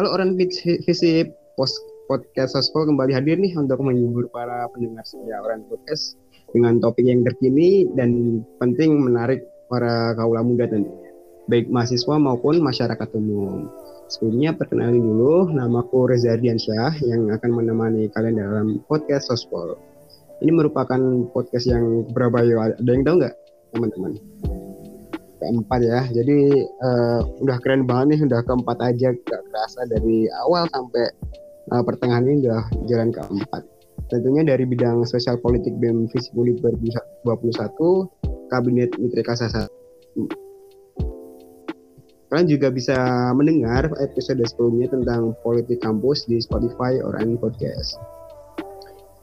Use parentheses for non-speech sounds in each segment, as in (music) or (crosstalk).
Halo orang visi post podcast Sospol kembali hadir nih untuk menghibur para pendengar setia orang podcast dengan topik yang terkini dan penting menarik para kaula muda tentunya, baik mahasiswa maupun masyarakat umum. Sebelumnya perkenalin dulu, namaku Reza Diansyah yang akan menemani kalian dalam podcast Sospol. Ini merupakan podcast yang berapa? Ada yang tahu nggak, teman-teman? Keempat ya. Jadi uh, udah keren banget nih udah keempat aja. Gak kerasa dari awal sampai uh, pertengahan ini udah jalan keempat. Tentunya dari bidang sosial politik BEM Visipuli 2021 Kabinet Mitra Kasasa kalian juga bisa mendengar episode sebelumnya tentang politik kampus di Spotify or any podcast.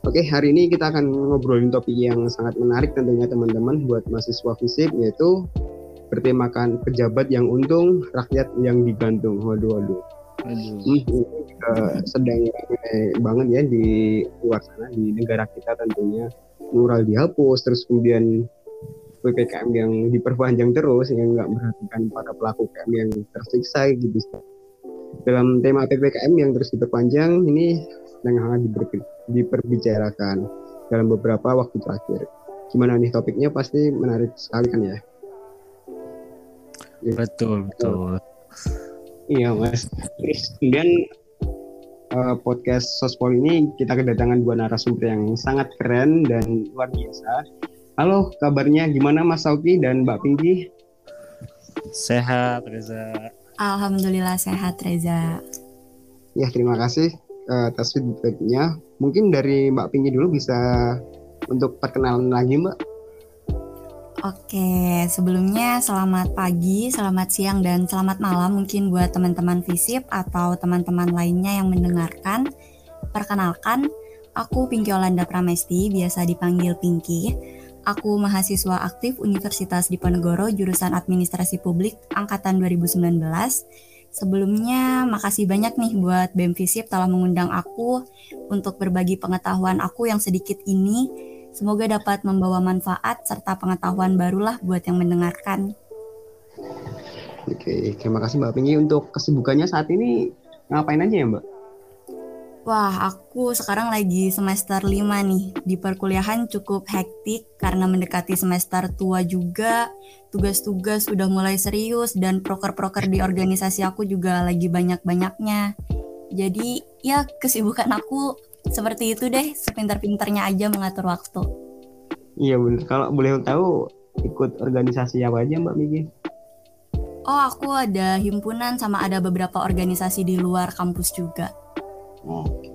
Oke, hari ini kita akan ngobrolin topik yang sangat menarik tentunya teman-teman buat mahasiswa fisip yaitu bertemakan pejabat yang untung, rakyat yang digantung. Waduh, waduh. Hmm, ini juga sedang ramai banget ya di luar sana di negara kita tentunya. Mural dihapus terus kemudian ppkm yang diperpanjang terus yang nggak memperhatikan para pelaku KM yang tersiksa gitu. Dalam tema ppkm yang terus diperpanjang ini sedang hangat diper, diperbicarakan dalam beberapa waktu terakhir. Gimana nih topiknya? Pasti menarik sekali kan ya Betul, betul. Iya, Mas. Kemudian uh, podcast Sospol ini kita kedatangan dua narasumber yang sangat keren dan luar biasa. Halo, kabarnya gimana Mas Sauki dan Mbak Pinky? Sehat, Reza. Alhamdulillah sehat, Reza. Ya, terima kasih uh, atas feedbacknya. Mungkin dari Mbak Pinky dulu bisa untuk perkenalan lagi, Mbak. Oke, sebelumnya selamat pagi, selamat siang, dan selamat malam mungkin buat teman-teman Visip atau teman-teman lainnya yang mendengarkan. Perkenalkan, aku Pinky Olanda Pramesti, biasa dipanggil Pinky. Aku mahasiswa aktif Universitas Diponegoro, jurusan Administrasi Publik, Angkatan 2019. Sebelumnya, makasih banyak nih buat BEM Visip telah mengundang aku untuk berbagi pengetahuan aku yang sedikit ini Semoga dapat membawa manfaat serta pengetahuan barulah buat yang mendengarkan. Oke, terima kasih Mbak Pingi untuk kesibukannya saat ini ngapain aja ya Mbak? Wah, aku sekarang lagi semester 5 nih. Di perkuliahan cukup hektik karena mendekati semester tua juga. Tugas-tugas udah mulai serius dan proker-proker di organisasi aku juga lagi banyak-banyaknya. Jadi, ya kesibukan aku seperti itu deh sepintar-pintarnya aja mengatur waktu. Iya bener kalau boleh tahu ikut organisasi apa aja mbak Miki? Oh aku ada himpunan sama ada beberapa organisasi di luar kampus juga. Oke.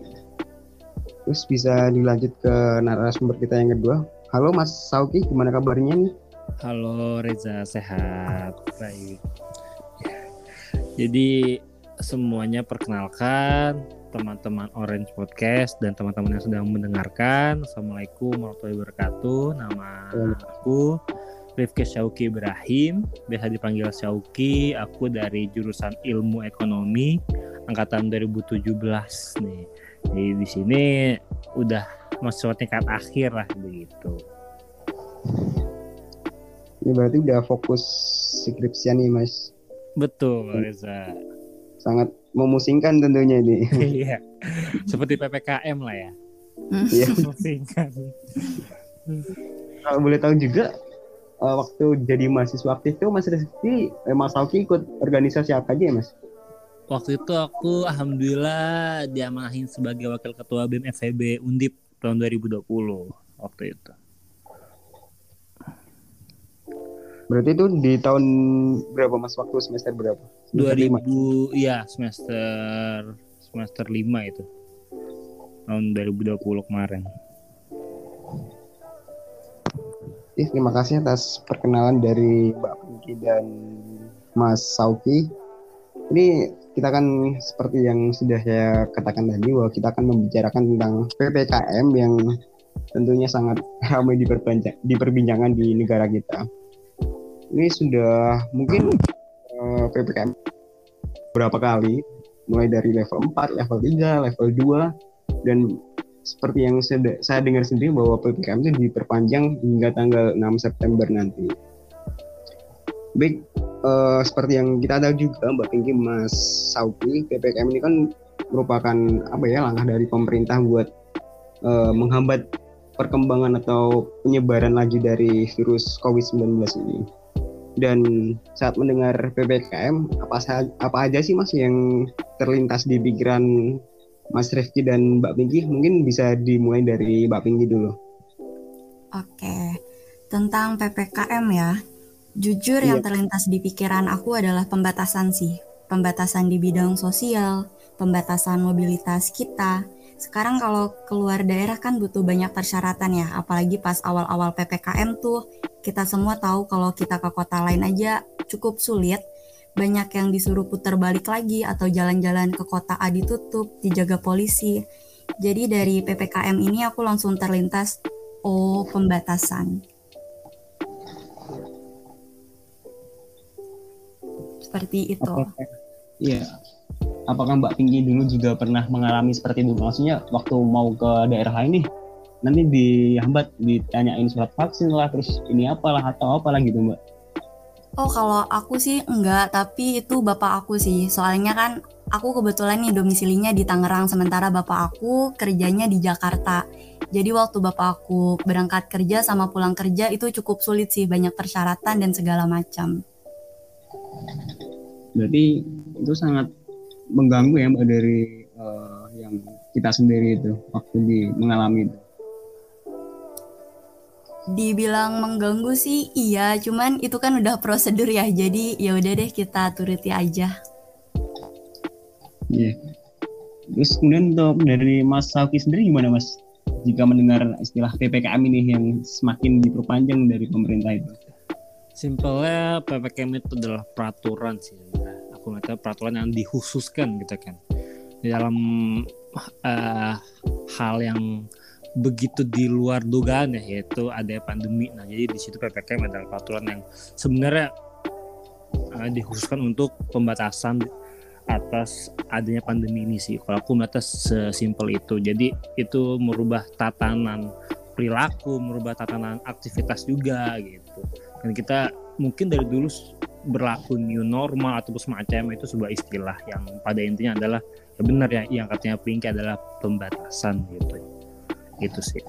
Terus bisa dilanjut ke narasumber kita yang kedua. Halo Mas Sauki gimana kabarnya nih? Halo Reza. Sehat. Baik. Jadi semuanya perkenalkan teman-teman Orange Podcast dan teman-teman yang sedang mendengarkan. Assalamualaikum warahmatullahi wabarakatuh. Nama aku Rifki Syauki Ibrahim, biasa dipanggil Syauki. Aku dari jurusan Ilmu Ekonomi angkatan 2017 nih. Jadi di sini udah masuk tingkat akhir lah begitu. Ini berarti udah fokus skripsian nih, Mas. Betul, Reza. Sangat memusingkan tentunya ini. (laughs) (laughs) Iya. Seperti PPKM lah ya. Iya. (laughs) memusingkan. Kalau boleh tahu juga uh, waktu jadi mahasiswa aktif itu Mas Rizky, eh, Mas Alki ikut organisasi apa aja ya Mas? Waktu itu aku alhamdulillah diamanahin sebagai wakil ketua BEM FEB Undip tahun 2020 waktu itu. Berarti itu di tahun berapa Mas waktu semester berapa? Semester 2000 iya semester semester 5 itu. Tahun 2020 kemarin. Eh, terima kasih atas perkenalan dari Mbak Pinky dan Mas Sauki. Ini kita kan seperti yang sudah saya katakan tadi bahwa kita akan membicarakan tentang PPKM yang tentunya sangat (laughs) ramai diperbincangkan di negara kita ini sudah mungkin PPKM berapa kali mulai dari level 4, level 3, level 2 dan seperti yang saya, saya dengar sendiri bahwa PPKM itu diperpanjang hingga tanggal 6 September nanti. Baik, uh, seperti yang kita tahu juga Mbak Pinky Mas Sauki PPKM ini kan merupakan apa ya langkah dari pemerintah buat uh, menghambat perkembangan atau penyebaran laju dari virus COVID-19 ini. Dan saat mendengar PPKM, apa apa aja sih Mas yang terlintas di pikiran Mas Rifki dan Mbak Pinky? Mungkin bisa dimulai dari Mbak Pinky dulu. Oke, tentang PPKM ya. Jujur yang iya. terlintas di pikiran aku adalah pembatasan sih. Pembatasan di bidang sosial, pembatasan mobilitas kita. Sekarang kalau keluar daerah kan butuh banyak persyaratan ya, apalagi pas awal-awal PPKM tuh kita semua tahu kalau kita ke kota lain aja cukup sulit. Banyak yang disuruh putar balik lagi atau jalan-jalan ke kota A ditutup, dijaga polisi. Jadi dari PPKM ini aku langsung terlintas, oh pembatasan seperti itu. Iya. Apakah Mbak Pinky dulu juga pernah mengalami seperti itu? Maksudnya waktu mau ke daerah lain nih, nanti dihambat, ditanyain surat vaksin lah, terus ini apalah atau apalah gitu Mbak? Oh kalau aku sih enggak, tapi itu bapak aku sih. Soalnya kan aku kebetulan nih domisilinya di Tangerang, sementara bapak aku kerjanya di Jakarta. Jadi waktu bapak aku berangkat kerja sama pulang kerja itu cukup sulit sih, banyak persyaratan dan segala macam berarti itu sangat mengganggu ya mbak dari uh, yang kita sendiri itu waktu di mengalami itu. Dibilang mengganggu sih iya. Cuman itu kan udah prosedur ya. Jadi ya udah deh kita turuti aja. Iya. Yeah. terus kemudian untuk dari Mas Sauki sendiri gimana Mas? Jika mendengar istilah PPKM ini yang semakin diperpanjang dari pemerintah itu? Simpelnya ppkm itu adalah peraturan sih aku nggak tahu peraturan yang dikhususkan gitu kan. Di dalam uh, hal yang begitu di luar dugaan ya yaitu ada pandemi. Nah jadi di situ ppkm adalah peraturan yang sebenarnya uh, dikhususkan untuk pembatasan atas adanya pandemi ini sih. Kalau aku melihatnya sesimpel itu. Jadi itu merubah tatanan perilaku merubah tatanan aktivitas juga gitu. Dan kita mungkin dari dulu berlaku new normal atau semacam itu sebuah istilah yang pada intinya adalah ya benar ya yang katanya Pinky adalah pembatasan gitu. Itu sih.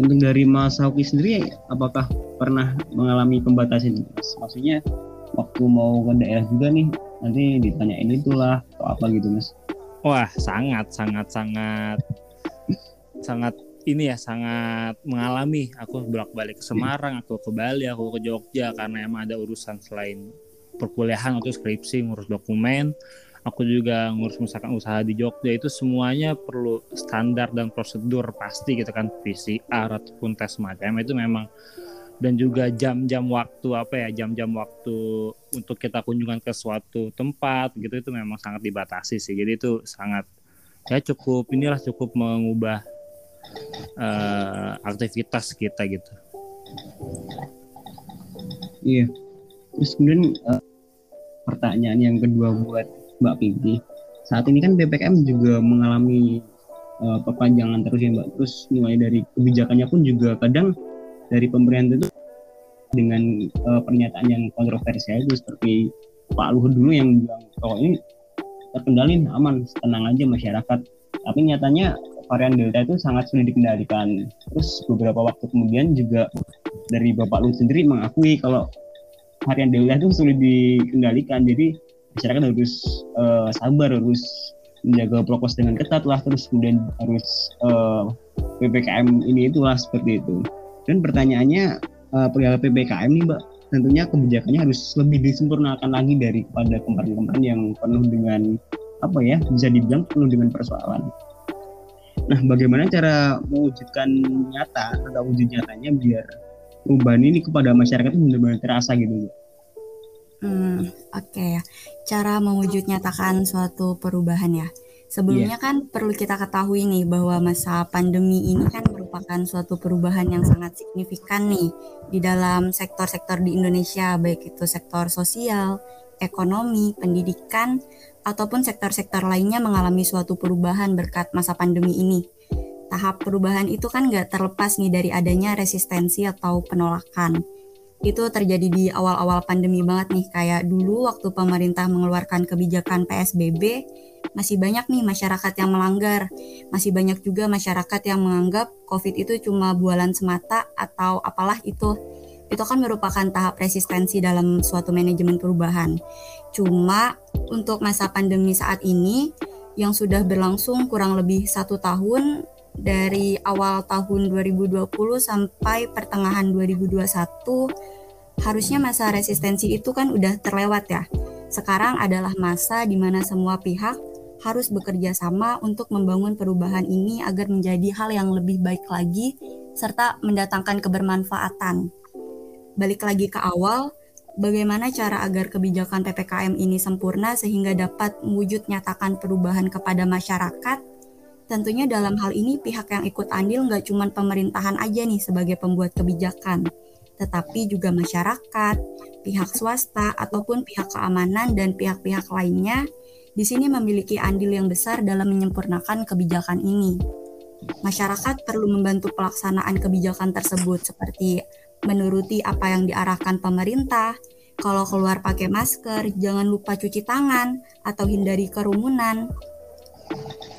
Untuk dari Mas Hauki sendiri apakah pernah mengalami pembatasan maksudnya waktu mau ke daerah juga nih nanti ditanyain itulah atau apa gitu mas? Wah sangat sangat sangat sangat ini ya sangat mengalami. Aku bolak-balik ke Semarang, aku ke Bali, aku ke Jogja karena emang ada urusan selain perkuliahan atau skripsi, ngurus dokumen. Aku juga ngurus misalkan usaha di Jogja itu semuanya perlu standar dan prosedur pasti gitu kan. PCR ataupun tes macam itu memang dan juga jam-jam waktu apa ya jam-jam waktu untuk kita kunjungan ke suatu tempat gitu itu memang sangat dibatasi sih. Jadi itu sangat ya cukup inilah cukup mengubah uh, aktivitas kita gitu. Iya. Terus kemudian uh, pertanyaan yang kedua buat Mbak Pinky. Saat ini kan BPKM juga mengalami uh, perpanjangan terus ya Mbak. Terus mulai dari kebijakannya pun juga kadang dari pemerintah itu dengan uh, pernyataan yang kontroversial itu seperti Pak Luhut dulu yang bilang kalau ini terkendali aman tenang aja masyarakat tapi nyatanya varian Delta itu sangat sulit dikendalikan. Terus beberapa waktu kemudian juga dari Bapak Luhut sendiri mengakui kalau varian Delta itu sulit dikendalikan. Jadi masyarakat harus uh, sabar, harus menjaga prokes dengan ketat lah, terus kemudian harus uh, eh, ppkm ini itulah seperti itu. Dan pertanyaannya uh, perihal ppkm nih, Mbak, tentunya kebijakannya harus lebih disempurnakan lagi daripada kemarin-kemarin yang penuh dengan apa ya bisa dibilang penuh dengan persoalan. Nah, bagaimana cara mewujudkan nyata atau wujud nyatanya biar perubahan ini kepada masyarakat itu benar-benar terasa gitu? Hmm, oke okay. Cara mewujud nyatakan suatu perubahan ya. Sebelumnya yeah. kan perlu kita ketahui nih bahwa masa pandemi ini kan merupakan suatu perubahan yang sangat signifikan nih di dalam sektor-sektor di Indonesia, baik itu sektor sosial, ekonomi, pendidikan, ataupun sektor-sektor lainnya mengalami suatu perubahan berkat masa pandemi ini. Tahap perubahan itu kan nggak terlepas nih dari adanya resistensi atau penolakan. itu terjadi di awal-awal pandemi banget nih kayak dulu waktu pemerintah mengeluarkan kebijakan PSBB masih banyak nih masyarakat yang melanggar masih banyak juga masyarakat yang menganggap COVID itu cuma bualan semata atau apalah itu itu kan merupakan tahap resistensi dalam suatu manajemen perubahan cuma untuk masa pandemi saat ini yang sudah berlangsung kurang lebih satu tahun dari awal tahun 2020 sampai pertengahan 2021 harusnya masa resistensi itu kan udah terlewat ya. Sekarang adalah masa di mana semua pihak harus bekerja sama untuk membangun perubahan ini agar menjadi hal yang lebih baik lagi serta mendatangkan kebermanfaatan. Balik lagi ke awal, bagaimana cara agar kebijakan PPKM ini sempurna sehingga dapat mewujud nyatakan perubahan kepada masyarakat Tentunya dalam hal ini pihak yang ikut andil nggak cuma pemerintahan aja nih sebagai pembuat kebijakan, tetapi juga masyarakat, pihak swasta, ataupun pihak keamanan dan pihak-pihak lainnya di sini memiliki andil yang besar dalam menyempurnakan kebijakan ini. Masyarakat perlu membantu pelaksanaan kebijakan tersebut seperti menuruti apa yang diarahkan pemerintah, kalau keluar pakai masker, jangan lupa cuci tangan atau hindari kerumunan,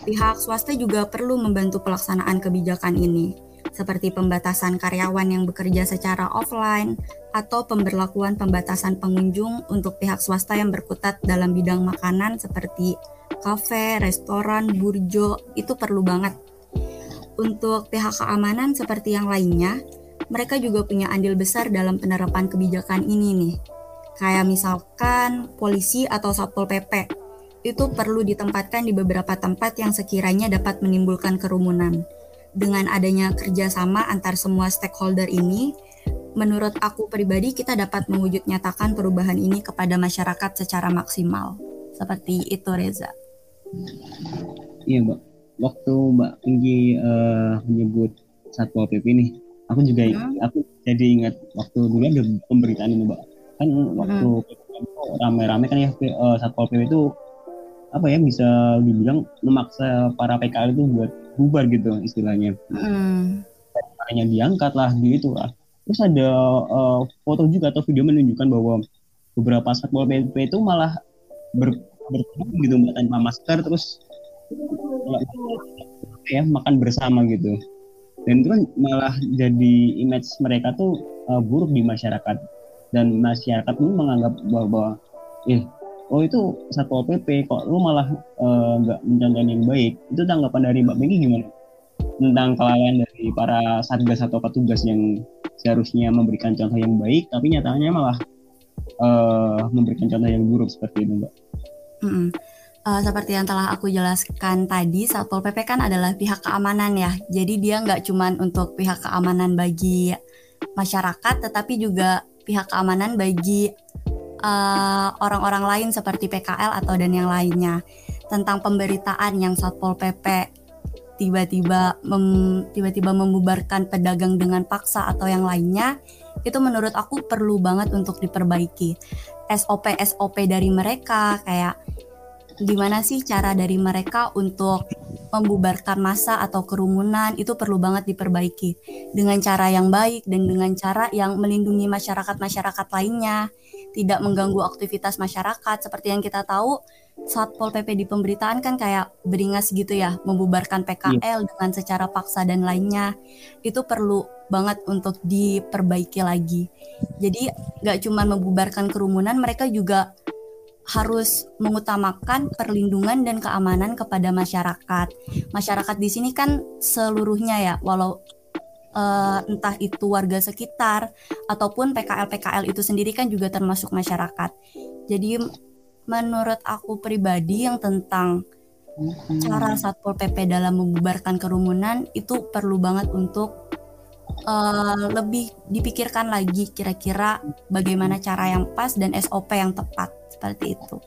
Pihak swasta juga perlu membantu pelaksanaan kebijakan ini, seperti pembatasan karyawan yang bekerja secara offline atau pemberlakuan pembatasan pengunjung untuk pihak swasta yang berkutat dalam bidang makanan seperti kafe, restoran, burjo, itu perlu banget. Untuk pihak keamanan seperti yang lainnya, mereka juga punya andil besar dalam penerapan kebijakan ini nih. Kayak misalkan polisi atau Satpol PP itu perlu ditempatkan di beberapa tempat yang sekiranya dapat menimbulkan kerumunan. Dengan adanya kerjasama antar semua stakeholder ini, menurut aku pribadi kita dapat mewujud nyatakan perubahan ini kepada masyarakat secara maksimal. Seperti itu Reza. Iya Mbak, waktu Mbak Tinggi uh, menyebut Satpol PP ini, aku juga hmm. aku jadi ingat waktu dulu ada pemberitaan ini Mbak. Kan waktu hmm. rame-rame kan ya uh, Satpol PP itu apa ya bisa dibilang memaksa para PKL itu buat bubar gitu istilahnya. Mm. Hanya diangkat lah gitu lah. Terus ada uh, foto juga atau video menunjukkan bahwa beberapa satpol pp itu malah ber, bertemu gitu mbak tanpa masker terus ya makan bersama gitu. Dan itu kan malah jadi image mereka tuh uh, buruk di masyarakat. Dan masyarakat pun menganggap bahwa eh oh itu satpol pp kok lu malah eh, nggak uh, yang baik? Itu tanggapan dari mbak Megi gimana? Tentang kelalaian dari para satgas atau petugas yang seharusnya memberikan contoh yang baik tapi nyatanya malah uh, memberikan contoh yang buruk seperti itu mbak. Mm -hmm. Uh, seperti yang telah aku jelaskan tadi, Satpol PP kan adalah pihak keamanan ya. Jadi dia nggak cuma untuk pihak keamanan bagi masyarakat, tetapi juga pihak keamanan bagi Eh, orang-orang uh, lain seperti PKL atau dan yang lainnya tentang pemberitaan yang Satpol PP tiba-tiba mem, tiba-tiba membubarkan pedagang dengan paksa atau yang lainnya itu menurut aku perlu banget untuk diperbaiki SOP SOP dari mereka kayak gimana sih cara dari mereka untuk membubarkan massa atau kerumunan? Itu perlu banget diperbaiki. Dengan cara yang baik dan dengan cara yang melindungi masyarakat-masyarakat lainnya. Tidak mengganggu aktivitas masyarakat. Seperti yang kita tahu Satpol PP di pemberitaan kan kayak beringas gitu ya membubarkan PKL yeah. dengan secara paksa dan lainnya. Itu perlu banget untuk diperbaiki lagi. Jadi nggak cuma membubarkan kerumunan mereka juga harus mengutamakan perlindungan dan keamanan kepada masyarakat. Masyarakat di sini kan seluruhnya ya walau uh, entah itu warga sekitar ataupun PKL-PKL itu sendiri kan juga termasuk masyarakat. Jadi menurut aku pribadi yang tentang cara Satpol PP dalam membubarkan kerumunan itu perlu banget untuk uh, lebih dipikirkan lagi kira-kira bagaimana cara yang pas dan SOP yang tepat seperti itu.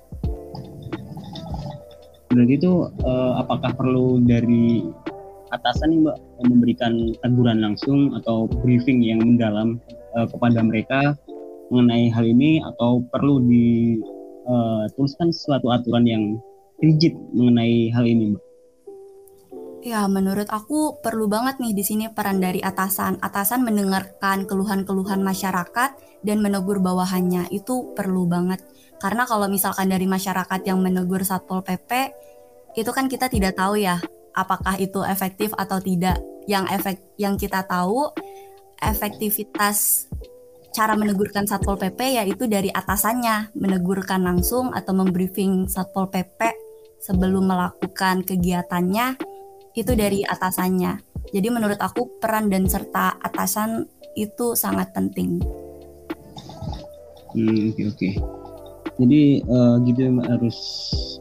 Berarti itu uh, apakah perlu dari atasan nih mbak memberikan teguran langsung atau briefing yang mendalam uh, kepada mereka mengenai hal ini atau perlu dituliskan uh, suatu aturan yang rigid mengenai hal ini mbak? Ya, menurut aku perlu banget nih di sini peran dari atasan. Atasan mendengarkan keluhan-keluhan masyarakat dan menegur bawahannya. Itu perlu banget. Karena kalau misalkan dari masyarakat yang menegur Satpol PP, itu kan kita tidak tahu ya apakah itu efektif atau tidak. Yang efek yang kita tahu efektivitas cara menegurkan Satpol PP yaitu dari atasannya, menegurkan langsung atau membriefing Satpol PP sebelum melakukan kegiatannya itu dari atasannya. Jadi menurut aku peran dan serta atasan itu sangat penting. Hmm, oke okay. Okay. Jadi uh, gitu harus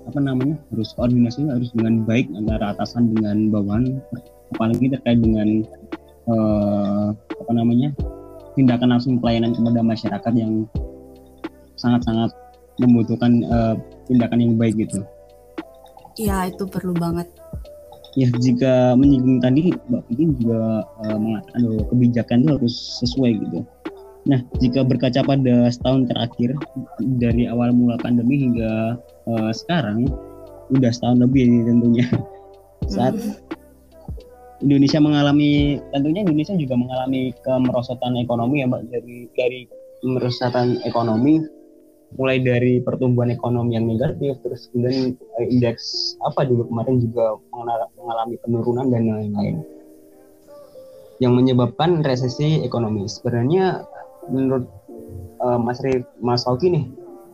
apa namanya harus koordinasi harus dengan baik antara atasan dengan bawahan apalagi terkait dengan uh, apa namanya tindakan langsung pelayanan kepada masyarakat yang sangat-sangat membutuhkan uh, tindakan yang baik gitu. Iya itu perlu banget ya jika menyinggung tadi Mbak Vicky juga uh, mengatakan bahwa kebijakan itu harus sesuai gitu. Nah, jika berkaca pada setahun terakhir dari awal mula pandemi hingga uh, sekarang, udah setahun lebih ini tentunya. Saat Indonesia mengalami tentunya Indonesia juga mengalami kemerosotan ekonomi ya Mbak. Dari dari kemerosotan ekonomi mulai dari pertumbuhan ekonomi yang negatif terus kemudian uh, indeks apa dulu kemarin juga mengalami penurunan dan lain-lain. Yang menyebabkan resesi ekonomi. Sebenarnya menurut uh, Mas Rif, Mas Fauki nih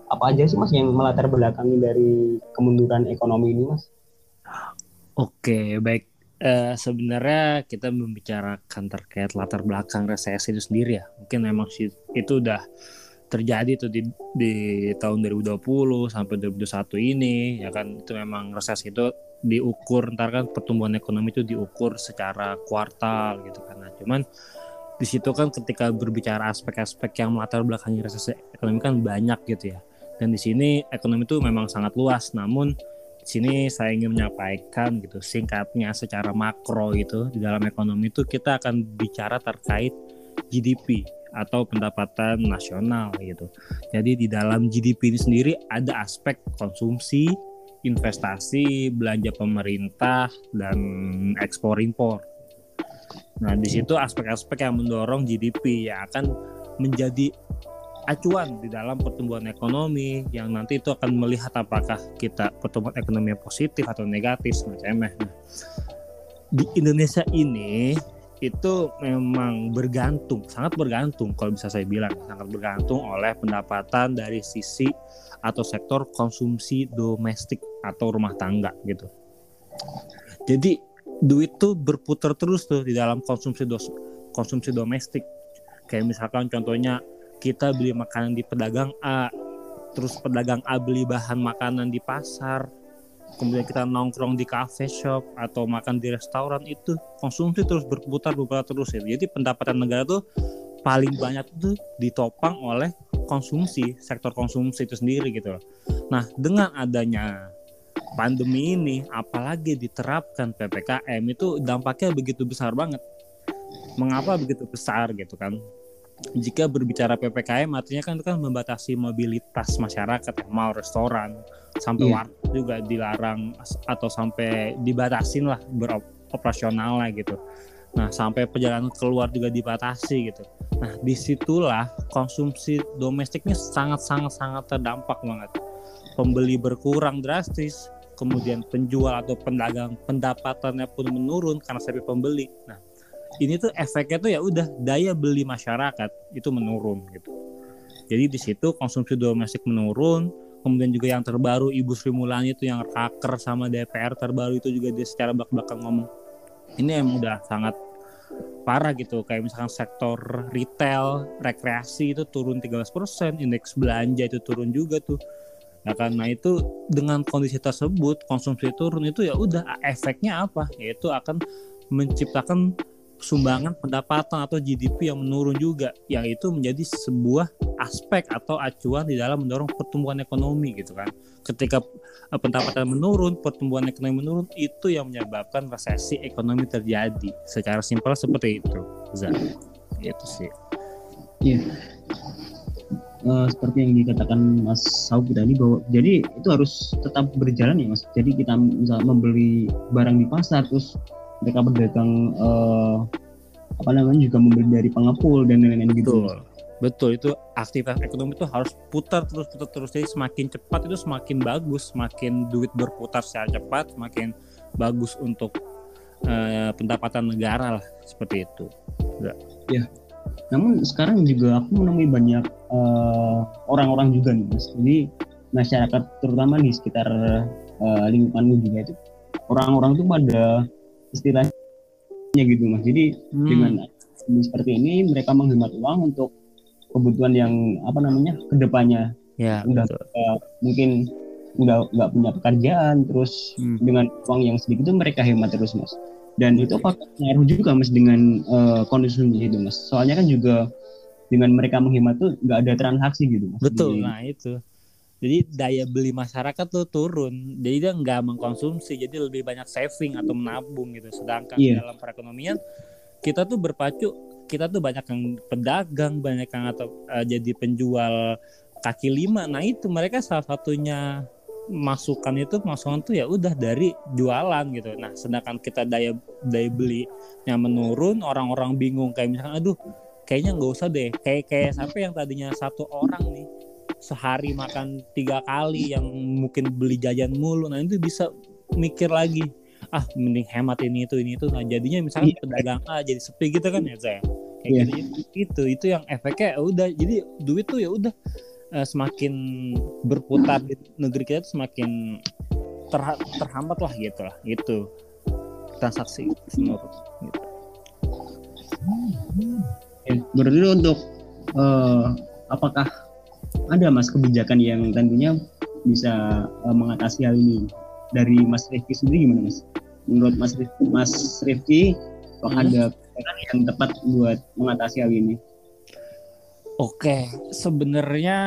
apa aja sih Mas yang melatar belakangi dari kemunduran ekonomi ini Mas? Oke baik. Uh, sebenarnya kita membicarakan terkait latar belakang resesi itu sendiri ya. Mungkin memang itu udah terjadi tuh di, di tahun 2020 sampai 2021 ini ya kan? Itu memang resesi itu diukur ntar kan pertumbuhan ekonomi itu diukur secara kuartal gitu kan. Nah cuman di situ kan ketika berbicara aspek-aspek yang melatar belakangi resesi ekonomi kan banyak gitu ya dan di sini ekonomi itu memang sangat luas namun di sini saya ingin menyampaikan gitu singkatnya secara makro gitu di dalam ekonomi itu kita akan bicara terkait GDP atau pendapatan nasional gitu. Jadi di dalam GDP ini sendiri ada aspek konsumsi, investasi, belanja pemerintah dan ekspor impor. Nah, di situ aspek-aspek yang mendorong GDP yang akan menjadi acuan di dalam pertumbuhan ekonomi yang nanti itu akan melihat apakah kita pertumbuhan ekonomi positif atau negatif semacamnya. Nah, di Indonesia ini itu memang bergantung, sangat bergantung kalau bisa saya bilang, sangat bergantung oleh pendapatan dari sisi atau sektor konsumsi domestik atau rumah tangga gitu. Jadi duit tuh berputar terus tuh di dalam konsumsi dos konsumsi domestik. Kayak misalkan contohnya kita beli makanan di pedagang A, terus pedagang A beli bahan makanan di pasar, kemudian kita nongkrong di cafe shop atau makan di restoran itu konsumsi terus berputar berputar terus ya. Jadi pendapatan negara tuh paling banyak itu ditopang oleh konsumsi sektor konsumsi itu sendiri gitu loh. Nah dengan adanya pandemi ini apalagi diterapkan ppkm itu dampaknya begitu besar banget. Mengapa begitu besar gitu kan? jika berbicara ppkm artinya kan itu kan membatasi mobilitas masyarakat mau restoran sampai yeah. warteg juga dilarang atau sampai dibatasin lah beroperasional lah gitu nah sampai perjalanan keluar juga dibatasi gitu nah di situlah konsumsi domestiknya sangat sangat sangat terdampak banget pembeli berkurang drastis kemudian penjual atau pedagang pendapatannya pun menurun karena sepi pembeli nah ini tuh efeknya tuh ya udah daya beli masyarakat itu menurun gitu. Jadi di situ konsumsi domestik menurun, kemudian juga yang terbaru Ibu Sri Mulyani itu yang raker sama DPR terbaru itu juga dia secara belak-belakan ngomong ini yang udah sangat parah gitu kayak misalkan sektor retail rekreasi itu turun 13% indeks belanja itu turun juga tuh nah karena itu dengan kondisi tersebut konsumsi turun itu ya udah efeknya apa? Yaitu akan menciptakan sumbangan pendapatan atau GDP yang menurun juga yang itu menjadi sebuah aspek atau acuan di dalam mendorong pertumbuhan ekonomi gitu kan. Ketika eh, pendapatan menurun pertumbuhan ekonomi menurun itu yang menyebabkan resesi ekonomi terjadi. Secara simpel seperti itu Zah. Gitu sih. Iya uh, seperti yang dikatakan Mas Sauki tadi bahwa jadi itu harus tetap berjalan ya Mas. Jadi kita bisa membeli barang di pasar terus mereka berdagang uh, apa namanya juga membeli dari pengepul dan lain-lain gitu. Betul. Betul itu aktivitas ekonomi itu harus putar terus putar terus. Jadi semakin cepat itu semakin bagus semakin duit berputar secara cepat semakin bagus untuk uh, pendapatan negara lah seperti itu. Enggak. ya namun sekarang juga aku menemui banyak orang orang-orang juga nih mas. Jadi masyarakat terutama di sekitar uh, lingkunganmu juga itu orang-orang tuh pada istilahnya gitu mas. Jadi hmm. dengan seperti ini mereka menghemat uang untuk kebutuhan yang apa namanya ke depannya ya udah uh, mungkin udah nggak punya pekerjaan terus hmm. dengan uang yang sedikit itu mereka hemat terus mas dan itu apa ngaruh juga mas dengan uh, konsumsi itu mas. Soalnya kan juga dengan mereka menghemat tuh nggak ada transaksi gitu mas. Betul di, nah itu. Jadi daya beli masyarakat tuh turun. Jadi dia nggak mengkonsumsi jadi lebih banyak saving atau menabung gitu. Sedangkan yeah. dalam perekonomian kita tuh berpacu kita tuh banyak yang pedagang banyak yang atau uh, jadi penjual kaki lima. Nah itu mereka salah satunya masukan itu masukan tuh ya udah dari jualan gitu nah sedangkan kita daya daya beli yang menurun orang-orang bingung kayak misalkan aduh kayaknya nggak usah deh kayak kayak sampai yang tadinya satu orang nih sehari makan tiga kali yang mungkin beli jajan mulu nah itu bisa mikir lagi ah mending hemat ini itu ini itu nah jadinya misalnya yeah. pedagang A jadi sepi gitu kan ya saya kayak yeah. gitu itu itu yang efeknya ya udah jadi duit tuh ya udah uh, semakin berputar di negeri kita tuh semakin ter, terhambat lah gitu lah itu transaksi menurut gitu. Ya, berarti untuk uh, apakah ada mas kebijakan yang tentunya bisa uh, mengatasi hal ini dari Mas Rifki sendiri gimana mas? Menurut Mas Rifki, Mas Rifki apakah hmm. ada kebijakan yang tepat buat mengatasi hal ini? Oke, sebenarnya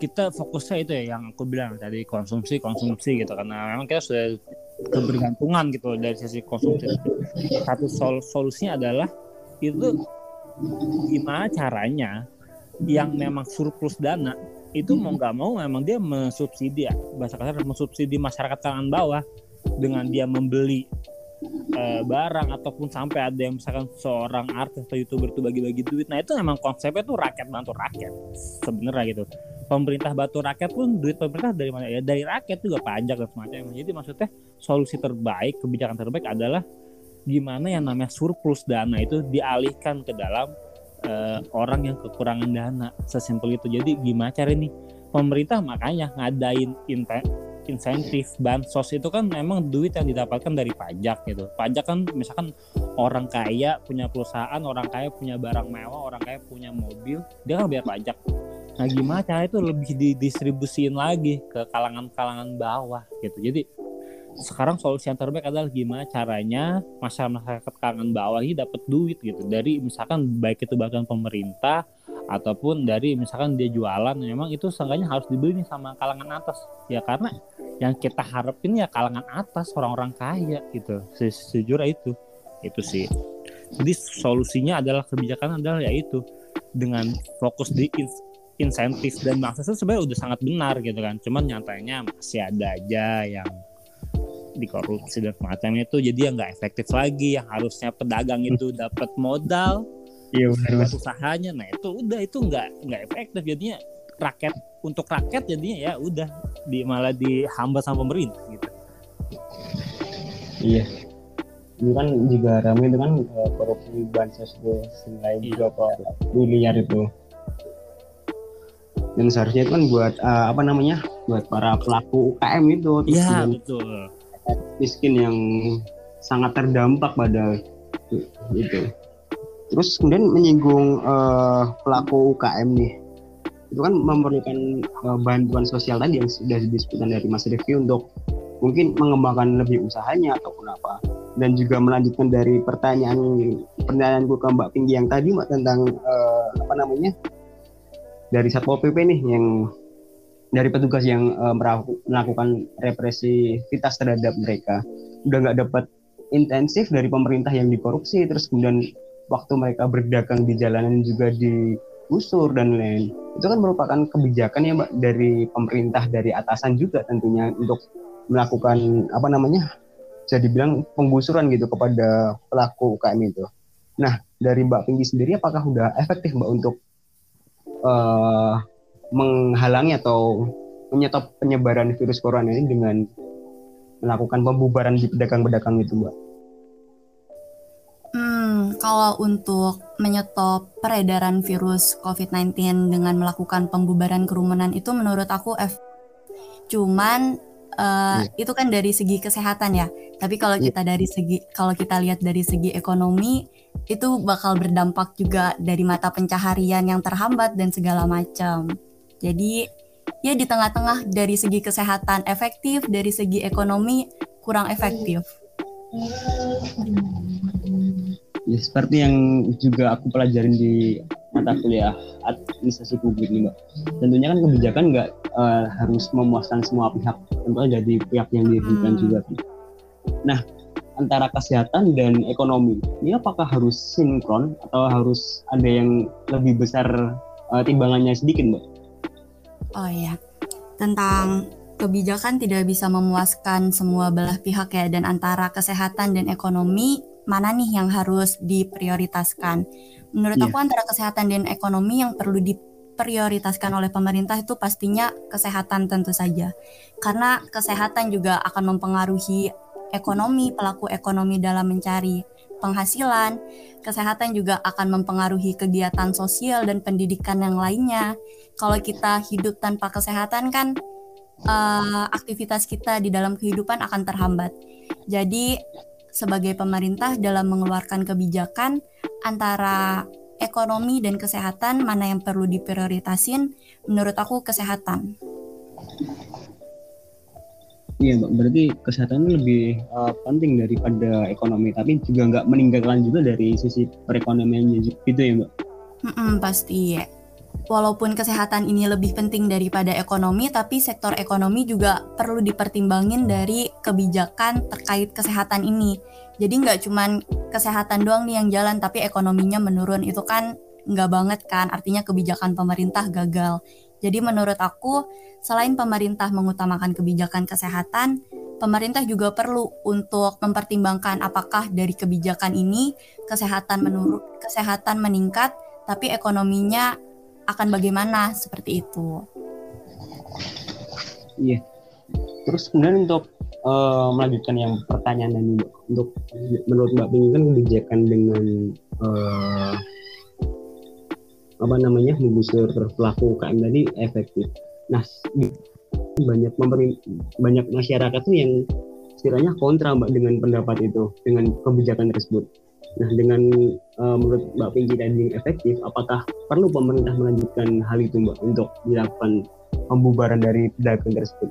kita fokusnya itu ya yang aku bilang tadi konsumsi konsumsi gitu karena memang kita sudah kebergantungan gitu dari sisi konsumsi. Satu sol solusinya adalah itu gimana caranya yang memang surplus dana itu mau hmm. nggak mau memang dia mensubsidi ya bahasa kasar mensubsidi masyarakat kalangan bawah dengan dia membeli uh, barang ataupun sampai ada yang misalkan seorang artis atau youtuber itu bagi-bagi duit. Nah itu memang konsepnya tuh rakyat bantu rakyat sebenarnya gitu. Pemerintah bantu rakyat pun duit pemerintah dari mana? Ya dari rakyat juga pajak dan semacamnya. Jadi maksudnya solusi terbaik kebijakan terbaik adalah gimana yang namanya surplus dana itu dialihkan ke dalam uh, orang yang kekurangan dana. Sesimpel itu. Jadi gimana cara nih? Pemerintah makanya ngadain insentif bansos itu kan memang duit yang didapatkan dari pajak gitu. Pajak kan misalkan orang kaya punya perusahaan orang kaya punya barang mewah orang kaya punya mobil dia kan bayar pajak. Nah gimana cara itu lebih didistribusiin lagi ke kalangan-kalangan bawah gitu. Jadi sekarang solusi yang terbaik adalah gimana caranya masyarakat kalangan bawah ini dapat duit gitu. Dari misalkan baik itu bahkan pemerintah ataupun dari misalkan dia jualan memang itu seenggaknya harus dibeli sama kalangan atas. Ya karena yang kita harapin ya kalangan atas orang-orang kaya gitu. Sejujurnya itu. Itu sih. Jadi solusinya adalah kebijakan adalah yaitu dengan fokus di insentif dan itu sebenarnya udah sangat benar gitu kan. Cuman nyatanya masih ada aja yang dikorupsi dan semacamnya itu. Jadi yang nggak efektif lagi yang harusnya pedagang itu dapat modal iya benar usahanya. Nah itu udah itu nggak nggak efektif. Jadinya rakyat untuk rakyat jadinya ya udah di malah dihamba sama pemerintah gitu. Iya. Ini kan juga ramai dengan uh, korupsi bansos itu senilai iya. berapa miliar itu. Dan seharusnya itu kan buat uh, apa namanya buat para pelaku UKM itu betul. miskin yang sangat terdampak pada itu. Terus kemudian menyinggung uh, pelaku UKM nih, itu kan memerlukan uh, bantuan sosial tadi yang sudah disebutkan dari Mas Rifki untuk mungkin mengembangkan lebih usahanya ataupun apa. Dan juga melanjutkan dari pertanyaan pertanyaanku ke Mbak Pinggi yang tadi Mbak tentang uh, apa namanya dari Satpol PP nih yang dari petugas yang uh, melakukan represivitas terhadap mereka. Udah nggak dapat intensif dari pemerintah yang dikorupsi terus kemudian waktu mereka berdagang di jalanan juga digusur dan lain itu kan merupakan kebijakan ya mbak dari pemerintah dari atasan juga tentunya untuk melakukan apa namanya bisa dibilang penggusuran gitu kepada pelaku UKM itu. Nah, dari Mbak Pinky sendiri apakah sudah efektif Mbak untuk uh, menghalangi atau menyetop penyebaran virus corona ini dengan melakukan pembubaran di pedagang-pedagang itu, Mbak? Kalau untuk menyetop peredaran virus COVID-19 dengan melakukan pembubaran kerumunan itu menurut aku F. Cuman uh, yeah. itu kan dari segi kesehatan ya. Tapi kalau yeah. kita dari segi kalau kita lihat dari segi ekonomi itu bakal berdampak juga dari mata pencaharian yang terhambat dan segala macam. Jadi ya di tengah-tengah dari segi kesehatan efektif, dari segi ekonomi kurang efektif. Ya seperti yang juga aku pelajarin di mata kuliah administrasi publik nih mbak. Tentunya kan kebijakan nggak uh, harus memuaskan semua pihak, tentu aja di pihak yang dirugikan hmm. juga. Nah antara kesehatan dan ekonomi ini apakah harus sinkron atau harus ada yang lebih besar uh, timbangannya sedikit mbak? Oh iya, tentang kebijakan tidak bisa memuaskan semua belah pihak ya dan antara kesehatan dan ekonomi mana nih yang harus diprioritaskan. Menurut yeah. aku antara kesehatan dan ekonomi yang perlu diprioritaskan oleh pemerintah itu pastinya kesehatan tentu saja. Karena kesehatan juga akan mempengaruhi ekonomi pelaku ekonomi dalam mencari penghasilan, kesehatan juga akan mempengaruhi kegiatan sosial dan pendidikan yang lainnya. Kalau kita hidup tanpa kesehatan kan uh, aktivitas kita di dalam kehidupan akan terhambat. Jadi sebagai pemerintah dalam mengeluarkan kebijakan antara ekonomi dan kesehatan mana yang perlu diprioritasin menurut aku kesehatan. Iya, Mbak. Berarti kesehatan lebih uh, penting daripada ekonomi, tapi juga nggak meninggalkan juga dari sisi perekonomiannya gitu ya, Mbak? Mm-mm, pasti. Walaupun kesehatan ini lebih penting daripada ekonomi, tapi sektor ekonomi juga perlu dipertimbangin dari kebijakan terkait kesehatan ini. Jadi nggak cuman kesehatan doang nih yang jalan, tapi ekonominya menurun. Itu kan nggak banget kan, artinya kebijakan pemerintah gagal. Jadi menurut aku, selain pemerintah mengutamakan kebijakan kesehatan, pemerintah juga perlu untuk mempertimbangkan apakah dari kebijakan ini kesehatan menurun, kesehatan meningkat, tapi ekonominya akan bagaimana seperti itu. Iya. Terus kemudian untuk uh, melanjutkan yang pertanyaan ini untuk menurut Mbak Ping kan kebijakan dengan uh, apa namanya menggusur pelaku UKM tadi efektif. Nah, banyak banyak masyarakat tuh yang istilahnya kontra mbak dengan pendapat itu, dengan kebijakan tersebut. Nah, dengan uh, menurut Mbak Pinky tadi efektif, apakah perlu pemerintah melanjutkan hal itu mbak untuk dilakukan pembubaran dari pedagang tersebut?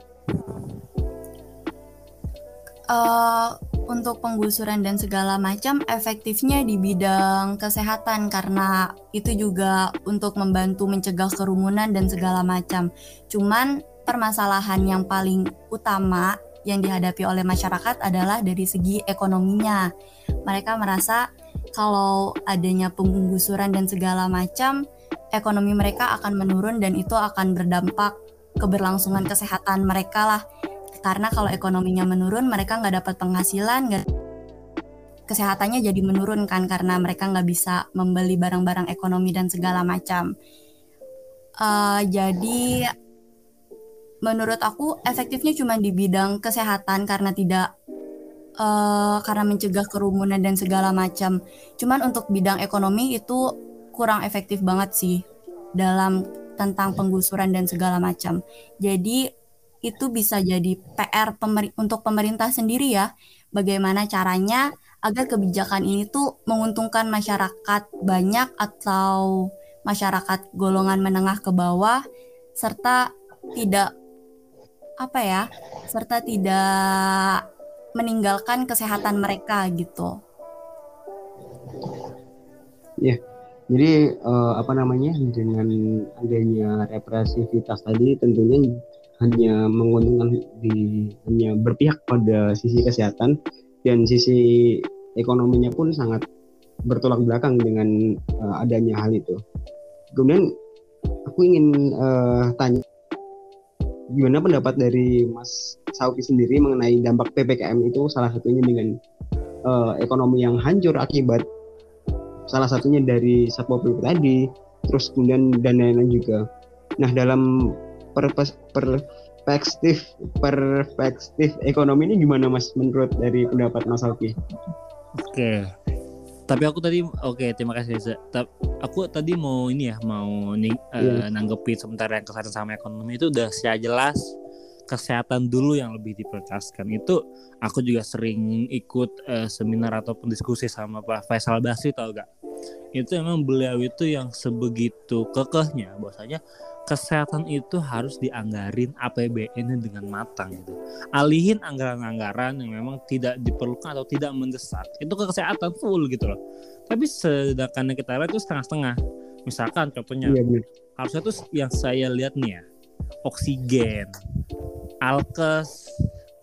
Uh, untuk penggusuran dan segala macam efektifnya di bidang kesehatan karena itu juga untuk membantu mencegah kerumunan dan segala macam. Cuman permasalahan yang paling utama yang dihadapi oleh masyarakat adalah dari segi ekonominya. Mereka merasa kalau adanya penggusuran dan segala macam, ekonomi mereka akan menurun dan itu akan berdampak keberlangsungan kesehatan mereka lah karena kalau ekonominya menurun mereka nggak dapat penghasilan nggak kesehatannya jadi menurun kan karena mereka nggak bisa membeli barang-barang ekonomi dan segala macam uh, jadi menurut aku efektifnya cuma di bidang kesehatan karena tidak uh, karena mencegah kerumunan dan segala macam cuman untuk bidang ekonomi itu kurang efektif banget sih dalam tentang penggusuran dan segala macam jadi itu bisa jadi PR pemer untuk pemerintah sendiri ya. Bagaimana caranya agar kebijakan ini tuh menguntungkan masyarakat banyak atau masyarakat golongan menengah ke bawah serta tidak apa ya serta tidak meninggalkan kesehatan mereka gitu. Ya, jadi uh, apa namanya dengan adanya represivitas tadi tentunya hanya menguntungkan di hanya berpihak pada sisi kesehatan dan sisi ekonominya pun sangat bertolak belakang dengan uh, adanya hal itu. Kemudian aku ingin uh, tanya gimana pendapat dari Mas Sauki sendiri mengenai dampak ppkm itu salah satunya dengan uh, ekonomi yang hancur akibat salah satunya dari satpol pp tadi terus kemudian dan lain-lain juga nah dalam perspektif perspektif ekonomi ini gimana mas menurut dari pendapat mas Alki? Oke, tapi aku tadi oke okay, terima kasih Reza. Aku tadi mau ini ya mau nih yeah. uh, nanggepin sebentar yang kesehatan sama ekonomi itu udah secara jelas kesehatan dulu yang lebih diprioritaskan itu aku juga sering ikut uh, seminar ataupun diskusi sama Pak Faisal Basri tau gak itu emang beliau itu yang sebegitu kekehnya bahwasanya kesehatan itu harus dianggarin APBN dengan matang gitu. Alihin anggaran-anggaran yang memang tidak diperlukan atau tidak mendesak itu ke kesehatan full gitu loh. Tapi sedangkan yang kita lihat itu setengah-setengah. Misalkan contohnya iya, harusnya tuh yang saya lihat nih ya oksigen, alkes,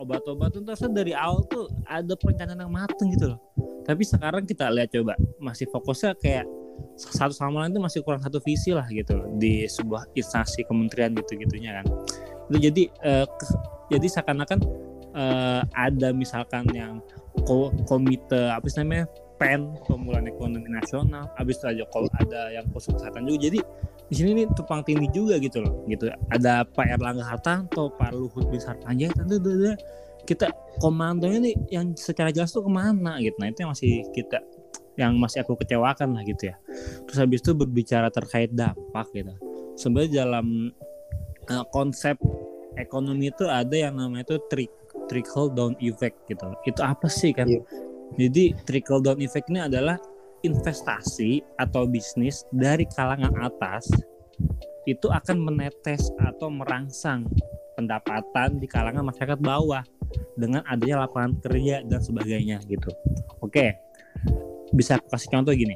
obat-obat itu harusnya dari awal tuh ada perencanaan yang matang gitu loh. Tapi sekarang kita lihat coba masih fokusnya kayak satu sama lain itu masih kurang satu visi lah gitu loh di sebuah instansi kementerian gitu gitunya kan. Itu jadi uh, jadi seakan-akan uh, ada misalkan yang ko komite apa sih namanya pen pemulihan ekonomi nasional habis itu aja kalau ada yang khusus kesehatan juga. Jadi di sini nih tumpang tindih juga gitu loh gitu. Ada Pak Erlangga Hartanto Pak Luhut Bin Sarpanjaitan kita komandonya nih yang secara jelas tuh ke mana gitu. Nah itu yang masih kita yang masih aku kecewakan lah gitu ya. Terus habis itu berbicara terkait dampak gitu. Sebenarnya dalam uh, konsep ekonomi itu ada yang namanya itu trick trickle down effect gitu. Itu apa sih kan? Yeah. jadi trickle down effect ini adalah investasi atau bisnis dari kalangan atas itu akan menetes atau merangsang pendapatan di kalangan masyarakat bawah dengan adanya lapangan kerja dan sebagainya gitu. Oke, bisa kasih contoh gini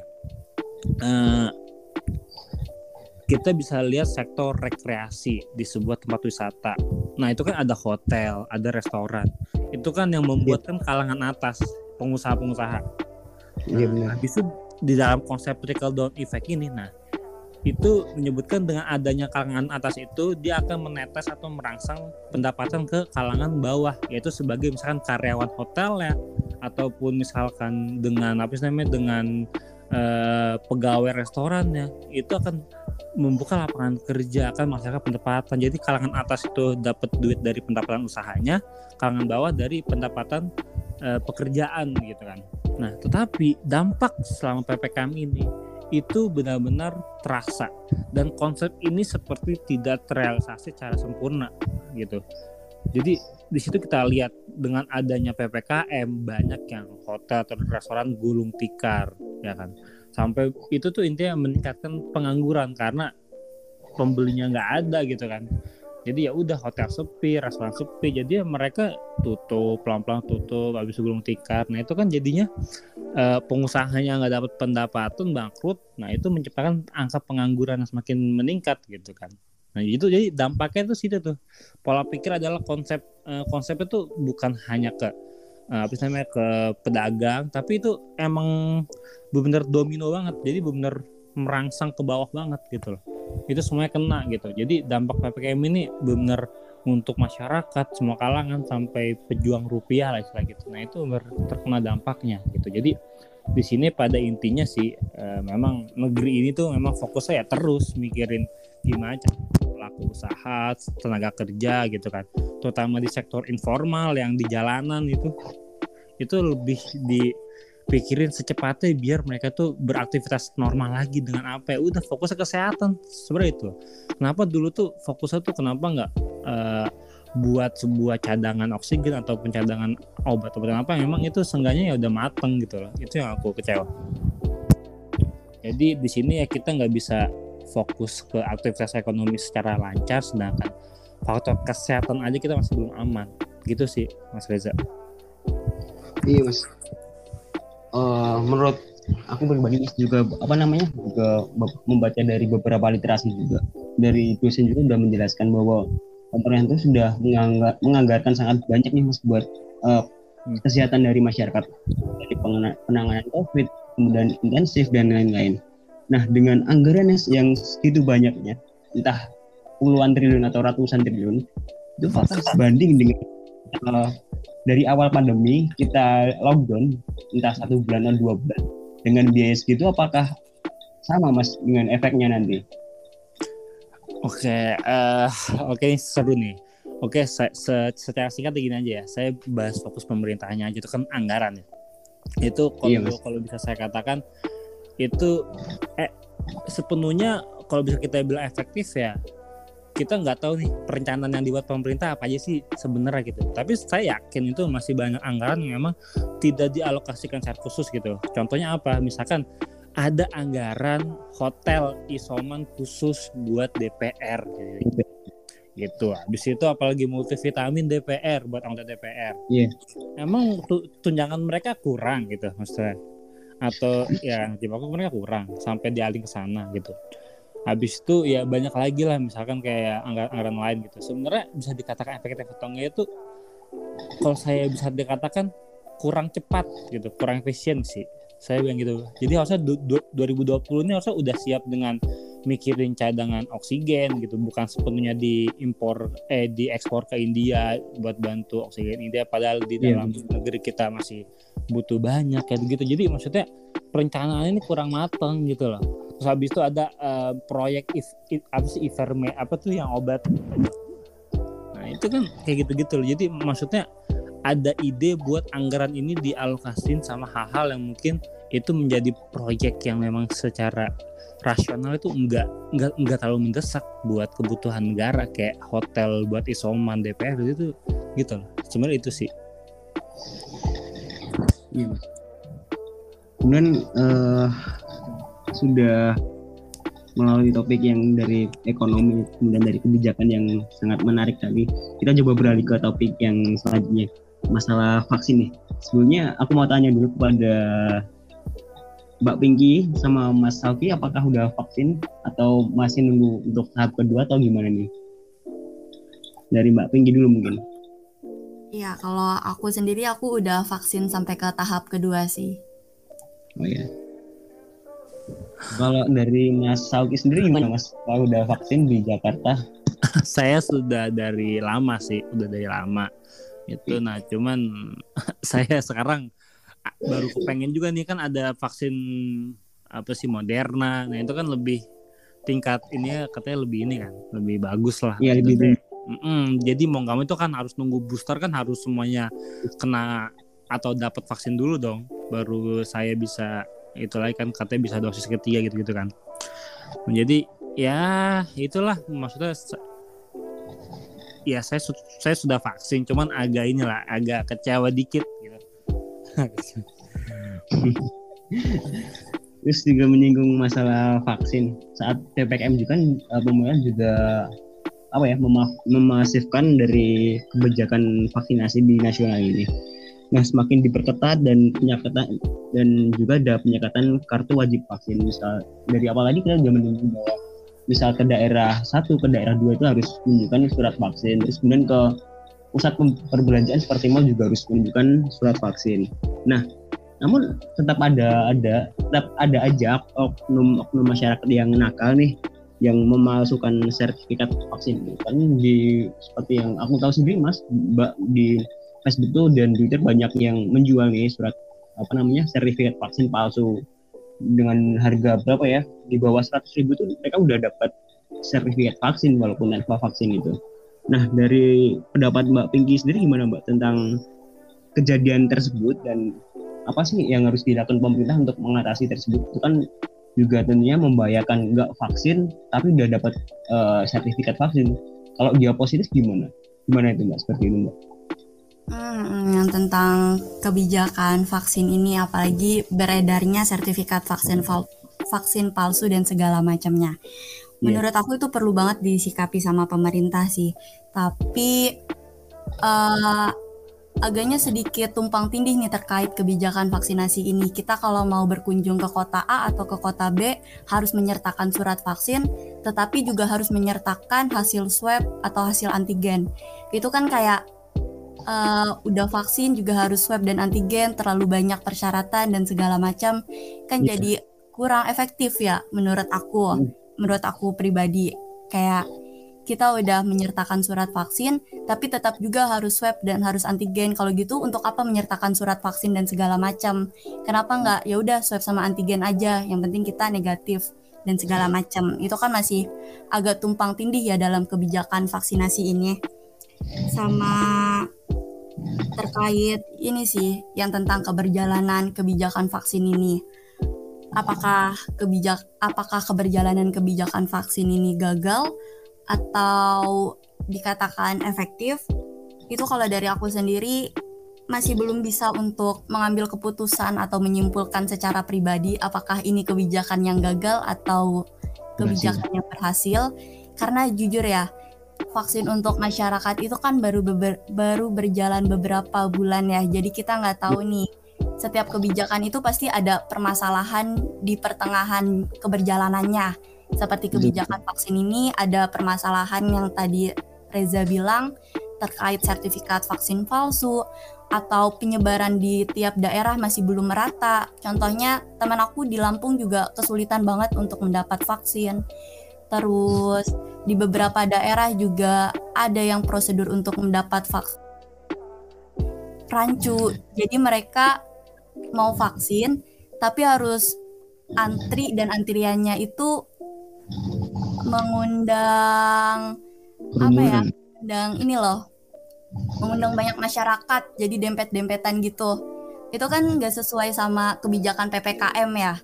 uh, kita bisa lihat sektor rekreasi di sebuah tempat wisata. Nah itu kan ada hotel, ada restoran. Itu kan yang membuat kan kalangan atas pengusaha-pengusaha. Iya nah. Habis itu di dalam konsep trickle down effect ini, nah itu menyebutkan dengan adanya kalangan atas itu dia akan menetes atau merangsang pendapatan ke kalangan bawah yaitu sebagai misalkan karyawan hotel ya ataupun misalkan dengan apa namanya dengan uh, pegawai restoran ya itu akan membuka lapangan kerja akan masyarakat pendapatan. Jadi kalangan atas itu dapat duit dari pendapatan usahanya kalangan bawah dari pendapatan uh, pekerjaan gitu kan. Nah tetapi dampak selama ppkm ini itu benar-benar terasa. Dan konsep ini seperti tidak terrealisasi secara sempurna gitu. Jadi di situ kita lihat dengan adanya ppkm banyak yang hotel atau restoran gulung tikar ya kan. Sampai itu tuh intinya meningkatkan pengangguran karena pembelinya nggak ada gitu kan jadi ya udah hotel sepi restoran sepi. Jadi ya mereka tutup pelan-pelan tutup habis gulung tikar nah itu kan jadinya uh, pengusahanya nggak dapat pendapatan bangkrut. Nah itu menciptakan angka pengangguran yang semakin meningkat gitu kan. Nah itu jadi dampaknya itu situ tuh. Pola pikir adalah konsep uh, konsep itu bukan hanya ke uh, apa namanya ke pedagang tapi itu emang benar-benar domino banget. Jadi benar merangsang ke bawah banget gitu loh itu semuanya kena gitu. Jadi dampak ppkm ini benar untuk masyarakat semua kalangan sampai pejuang rupiah lah istilah gitu. Nah itu terkena dampaknya gitu. Jadi di sini pada intinya sih e, memang negeri ini tuh memang fokusnya ya terus mikirin gimana pelaku usaha tenaga kerja gitu kan. Terutama di sektor informal yang di jalanan itu itu lebih di pikirin secepatnya biar mereka tuh beraktivitas normal lagi dengan apa ya. Udah fokus ke kesehatan. Sebenarnya itu. Kenapa dulu tuh fokusnya tuh kenapa nggak uh, buat sebuah cadangan oksigen atau pencadangan obat atau apa? Memang itu seenggaknya ya udah mateng gitu loh. Itu yang aku kecewa. Jadi di sini ya kita nggak bisa fokus ke aktivitas ekonomi secara lancar sedangkan faktor kesehatan aja kita masih belum aman. Gitu sih Mas Reza. Iya Mas uh, menurut aku pribadi juga apa namanya juga membaca dari beberapa literasi juga. Dari dosen juga sudah menjelaskan bahwa pemerintah itu sudah menganggar, menganggarkan sangat banyak nih mas buat uh, kesehatan dari masyarakat. Dari penanganan covid kemudian intensif dan lain-lain. Nah dengan anggaran yang segitu banyaknya entah puluhan triliun atau ratusan triliun itu fakta sebanding dengan uh, dari awal pandemi kita lockdown entah satu bulan atau dua bulan dengan biaya segitu apakah sama mas dengan efeknya nanti? Oke, okay, uh, oke okay, seru nih. Oke, okay, se secara singkat begini aja ya. Saya bahas fokus pemerintahnya aja itu kan anggaran ya. Itu kalau iya, kalau bisa saya katakan itu eh sepenuhnya kalau bisa kita bilang efektif ya kita nggak tahu nih perencanaan yang dibuat pemerintah apa aja sih sebenarnya gitu. Tapi saya yakin itu masih banyak anggaran yang memang tidak dialokasikan secara khusus gitu. Contohnya apa? Misalkan ada anggaran hotel isoman khusus buat DPR gitu. gitu. Habis itu apalagi multivitamin DPR buat anggota DPR. Iya. Yeah. Emang tunjangan mereka kurang gitu maksudnya. Atau ya di mereka kurang sampai dialih ke sana gitu habis itu ya banyak lagi lah misalkan kayak anggaran-anggaran lain gitu. Sebenarnya bisa dikatakan efektif atau enggak itu kalau saya bisa dikatakan kurang cepat gitu kurang efisien sih. Saya bilang gitu. Jadi harusnya 2020 ini harusnya udah siap dengan mikirin cadangan oksigen gitu. Bukan sepenuhnya diimpor eh diekspor ke India buat bantu oksigen India padahal di iya, dalam yeah. negeri kita masih butuh banyak kayak gitu. Jadi maksudnya perencanaan ini kurang matang gitu loh terus habis itu ada uh, proyek if, if, apa sih Iverme apa tuh yang obat? Nah itu kan kayak gitu-gitu loh. Jadi maksudnya ada ide buat anggaran ini dialokasin sama hal-hal yang mungkin itu menjadi proyek yang memang secara rasional itu enggak enggak enggak terlalu mendesak buat kebutuhan negara kayak hotel buat isoman DPR itu gitu loh. Sebenarnya itu sih. Iya. Kemudian uh, sudah melalui topik yang dari ekonomi kemudian dari kebijakan yang sangat menarik tadi. Kita coba beralih ke topik yang selanjutnya masalah vaksin nih. Sebelumnya aku mau tanya dulu kepada Mbak Pinky sama Mas Salvi apakah udah vaksin atau masih nunggu untuk tahap kedua atau gimana nih? Dari Mbak Pinky dulu mungkin. Iya kalau aku sendiri aku udah vaksin sampai ke tahap kedua sih. Oh iya kalau dari Mas Sauki sendiri gimana Mas? Kalau udah vaksin di Jakarta? (laughs) saya sudah dari lama sih, udah dari lama. Itu nah cuman (laughs) saya sekarang baru kepengen juga nih kan ada vaksin apa sih Moderna. Nah, itu kan lebih tingkat ini ya katanya lebih ini kan, lebih bagus lah. Iya, lebih Mm -mm, jadi mau nggak mau itu kan harus nunggu booster kan harus semuanya kena atau dapat vaksin dulu dong, baru saya bisa itu lagi kan katanya bisa dosis ketiga gitu gitu kan. Menjadi ya itulah. Maksudnya ya saya saya sudah vaksin cuman agak inilah agak kecewa dikit gitu. Terus juga menyinggung masalah vaksin. Saat ppkm juga kan eh, pemerintah juga apa ya memasifkan dari kebijakan vaksinasi di nasional ini Nah, semakin diperketat dan penyekatan dan juga ada penyekatan kartu wajib vaksin. Misal dari awal lagi kita sudah menunggu bahwa misal ke daerah satu ke daerah dua itu harus menunjukkan surat vaksin. Terus kemudian ke pusat perbelanjaan seperti mal juga harus menunjukkan surat vaksin. Nah, namun tetap ada ada tetap ada aja oknum oknum masyarakat yang nakal nih yang memalsukan sertifikat vaksin kan di seperti yang aku tahu sendiri mas mbak di Facebook tuh dan Twitter banyak yang menjual nih surat apa namanya sertifikat vaksin palsu dengan harga berapa ya? Di bawah 100 ribu tuh mereka udah dapat sertifikat vaksin walaupun tanpa vaksin itu. Nah dari pendapat Mbak Pinky sendiri gimana Mbak tentang kejadian tersebut dan apa sih yang harus dilakukan pemerintah untuk mengatasi tersebut? Itu kan juga tentunya membahayakan nggak vaksin tapi udah dapat uh, sertifikat vaksin. Kalau dia positif gimana? Gimana itu mbak? Seperti itu mbak Hmm, yang tentang kebijakan vaksin ini apalagi beredarnya sertifikat vaksin vaksin palsu dan segala macamnya. Iya. Menurut aku itu perlu banget disikapi sama pemerintah sih. Tapi uh, agaknya sedikit tumpang tindih nih terkait kebijakan vaksinasi ini. Kita kalau mau berkunjung ke kota A atau ke kota B harus menyertakan surat vaksin, tetapi juga harus menyertakan hasil swab atau hasil antigen. Itu kan kayak uh, udah vaksin juga harus swab dan antigen terlalu banyak persyaratan dan segala macam kan yeah. jadi kurang efektif ya menurut aku mm. menurut aku pribadi kayak kita udah menyertakan surat vaksin, tapi tetap juga harus swab dan harus antigen. Kalau gitu untuk apa menyertakan surat vaksin dan segala macam? Kenapa nggak ya udah swab sama antigen aja? Yang penting kita negatif dan segala macam. Itu kan masih agak tumpang tindih ya dalam kebijakan vaksinasi ini. Sama terkait ini sih yang tentang keberjalanan kebijakan vaksin ini. Apakah kebijak apakah keberjalanan kebijakan vaksin ini gagal atau dikatakan efektif? Itu kalau dari aku sendiri masih belum bisa untuk mengambil keputusan atau menyimpulkan secara pribadi apakah ini kebijakan yang gagal atau kebijakan yang berhasil karena jujur ya vaksin untuk masyarakat itu kan baru beber, baru berjalan beberapa bulan ya jadi kita nggak tahu nih setiap kebijakan itu pasti ada permasalahan di pertengahan keberjalanannya seperti kebijakan vaksin ini ada permasalahan yang tadi Reza bilang terkait sertifikat vaksin palsu atau penyebaran di tiap daerah masih belum merata. Contohnya teman aku di Lampung juga kesulitan banget untuk mendapat vaksin. Terus. Di beberapa daerah juga ada yang prosedur untuk mendapat vaksin rancu. Jadi mereka mau vaksin tapi harus antri dan antriannya itu mengundang apa ya? Mengundang ini loh. Mengundang banyak masyarakat jadi dempet-dempetan gitu. Itu kan nggak sesuai sama kebijakan ppkm ya?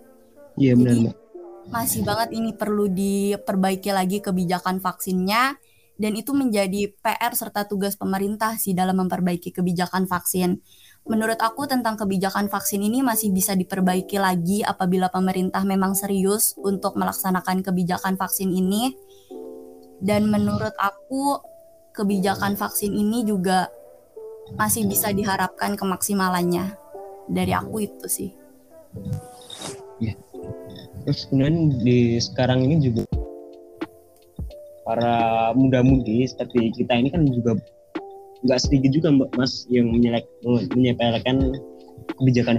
Iya benar masih banget ini perlu diperbaiki lagi kebijakan vaksinnya dan itu menjadi PR serta tugas pemerintah sih dalam memperbaiki kebijakan vaksin. Menurut aku tentang kebijakan vaksin ini masih bisa diperbaiki lagi apabila pemerintah memang serius untuk melaksanakan kebijakan vaksin ini. Dan menurut aku kebijakan vaksin ini juga masih bisa diharapkan kemaksimalannya. Dari aku itu sih. Ya. Terus kemudian di sekarang ini juga para muda-mudi seperti kita ini kan juga nggak sedikit juga mbak mas yang menyepelekan kebijakan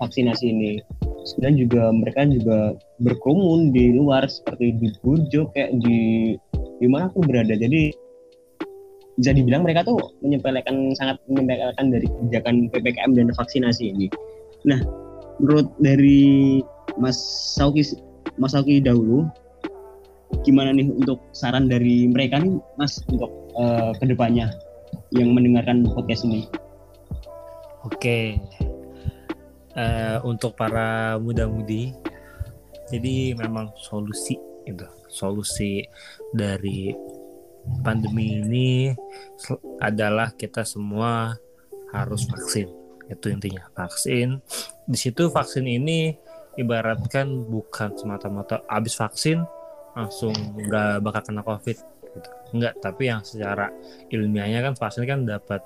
vaksinasi ini. Sebenarnya juga mereka juga berkerumun di luar seperti di Burjo kayak di di mana pun berada. Jadi bisa dibilang mereka tuh menyepelekan sangat menyepelekan dari kebijakan ppkm dan vaksinasi ini. Nah, menurut dari Mas Sauki Mas Sauki dahulu, gimana nih untuk saran dari mereka nih, Mas untuk uh, ke depannya yang mendengarkan podcast ini? Oke, uh, untuk para muda-mudi, jadi memang solusi itu solusi dari pandemi ini adalah kita semua harus vaksin. Itu intinya vaksin. Di situ vaksin ini ibaratkan bukan semata-mata habis vaksin langsung nggak bakal kena covid gitu. enggak tapi yang secara ilmiahnya kan vaksin kan dapat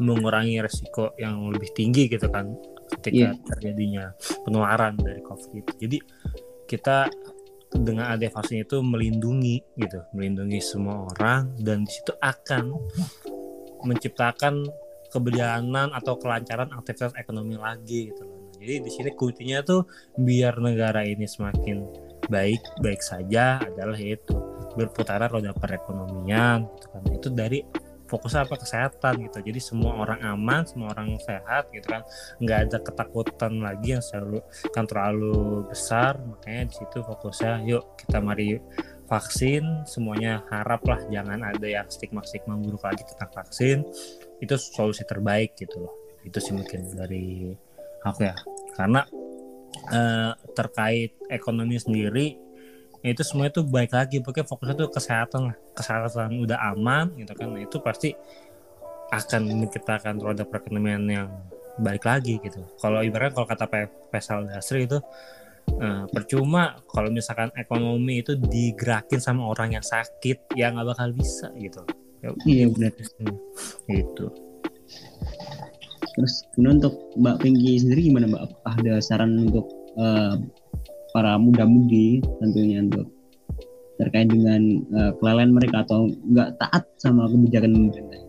mengurangi resiko yang lebih tinggi gitu kan ketika yeah. terjadinya penularan dari covid jadi kita dengan ada vaksin itu melindungi gitu, melindungi semua orang dan di situ akan menciptakan keberjalanan atau kelancaran aktivitas ekonomi lagi gitu. Jadi di sini kuncinya tuh biar negara ini semakin baik baik saja adalah itu. Berputaran roda perekonomian gitu kan. Itu dari fokusnya apa? Kesehatan gitu. Jadi semua orang aman semua orang sehat gitu kan. Nggak ada ketakutan lagi yang selalu kan terlalu besar. Makanya di situ fokusnya yuk kita mari vaksin. Semuanya harap lah jangan ada yang stigma stigma buruk lagi tentang vaksin. Itu solusi terbaik gitu loh. Itu sih mungkin dari aku ya karena eh, terkait ekonomi sendiri itu semua itu baik lagi. Pokoknya fokusnya tuh kesehatan lah. Kesehatan udah aman gitu kan. Nah, itu pasti akan menciptakan roda perekonomian yang balik lagi gitu. Kalau ibaratnya kalau kata Faisal Dasri itu uh, percuma kalau misalkan ekonomi itu digerakin sama orang yang sakit ya nggak bakal bisa gitu. Ya, iya benar itu terus kemudian untuk Mbak Pinky sendiri gimana Mbak ada saran untuk uh, para muda-mudi tentunya untuk terkait dengan uh, kelalaian mereka atau nggak taat sama kebijakan pemerintah.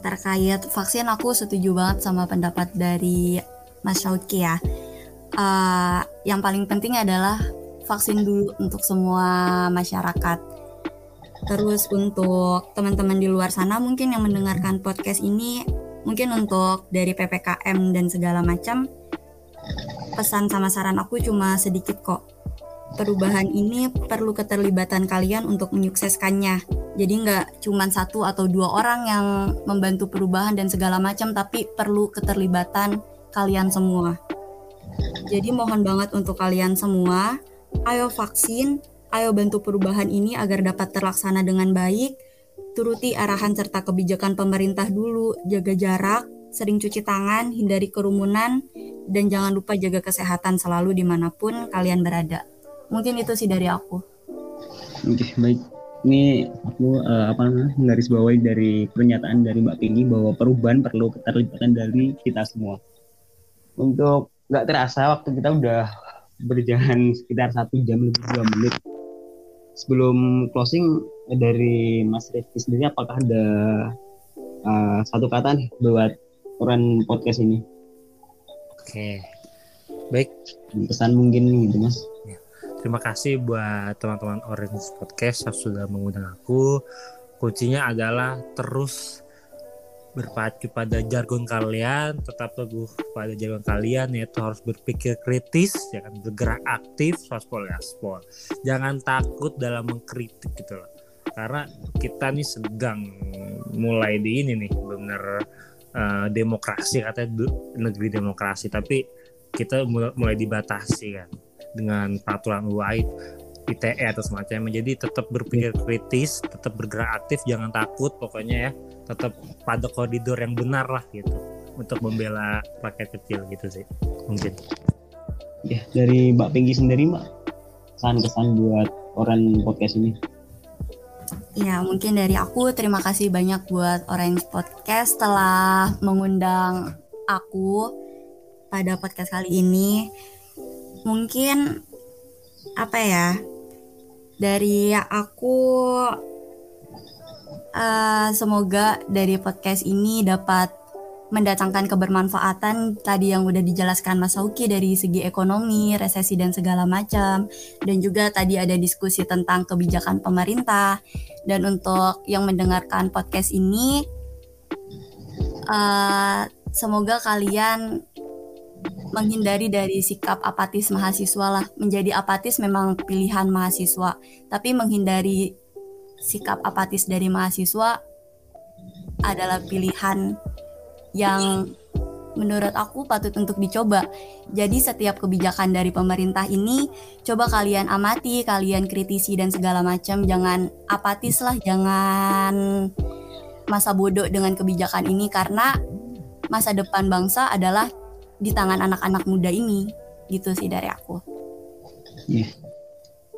Terkait vaksin aku setuju banget sama pendapat dari Mas Syauki ya. Uh, yang paling penting adalah vaksin dulu untuk semua masyarakat. Terus untuk teman-teman di luar sana mungkin yang mendengarkan podcast ini mungkin untuk dari PPKM dan segala macam pesan sama saran aku cuma sedikit kok. Perubahan ini perlu keterlibatan kalian untuk menyukseskannya. Jadi nggak cuma satu atau dua orang yang membantu perubahan dan segala macam, tapi perlu keterlibatan kalian semua. Jadi mohon banget untuk kalian semua, ayo vaksin, Ayo bantu perubahan ini agar dapat terlaksana dengan baik. Turuti arahan serta kebijakan pemerintah dulu, jaga jarak, sering cuci tangan, hindari kerumunan, dan jangan lupa jaga kesehatan selalu di mana pun kalian berada. Mungkin itu sih dari aku. Oke, baik. Ini aku uh, apa menggaris bawahi dari pernyataan dari Mbak Tinggi bahwa perubahan perlu keterlibatan dari kita semua. Untuk nggak terasa waktu kita udah berjalan sekitar satu jam lebih dua menit sebelum closing dari Mas Rifki sendiri apakah ada uh, satu kata nih buat orang podcast ini? Oke, baik. Pesan mungkin gitu Mas. Ya. Terima kasih buat teman-teman Orange Podcast yang sudah mengundang aku. Kuncinya adalah terus berpacu pada jargon kalian, tetap teguh pada jargon kalian yaitu harus berpikir kritis, jangan bergerak aktif, sospol. Jangan takut dalam mengkritik gitu loh. Karena kita nih sedang mulai di ini nih benar uh, demokrasi katanya negeri demokrasi, tapi kita mulai, dibatasi kan dengan peraturan UAI ITE atau semacamnya. Jadi tetap berpikir kritis, tetap bergerak aktif, jangan takut pokoknya ya. Tetap pada koridor yang benar lah gitu. Untuk membela rakyat kecil gitu sih mungkin. Ya dari Mbak Penggi sendiri Mbak. Kesan-kesan buat orang podcast ini. Ya mungkin dari aku terima kasih banyak buat Orange Podcast telah mengundang aku pada podcast kali ini. Mungkin apa ya dari aku Uh, semoga dari podcast ini dapat mendatangkan kebermanfaatan tadi yang udah dijelaskan Mas Sauki dari segi ekonomi, resesi dan segala macam. Dan juga tadi ada diskusi tentang kebijakan pemerintah. Dan untuk yang mendengarkan podcast ini uh, semoga kalian menghindari dari sikap apatis mahasiswa lah menjadi apatis memang pilihan mahasiswa tapi menghindari sikap apatis dari mahasiswa adalah pilihan yang menurut aku patut untuk dicoba. Jadi setiap kebijakan dari pemerintah ini coba kalian amati, kalian kritisi dan segala macam. Jangan apatis lah, jangan masa bodoh dengan kebijakan ini karena masa depan bangsa adalah di tangan anak-anak muda ini. Gitu sih dari aku. Yeah.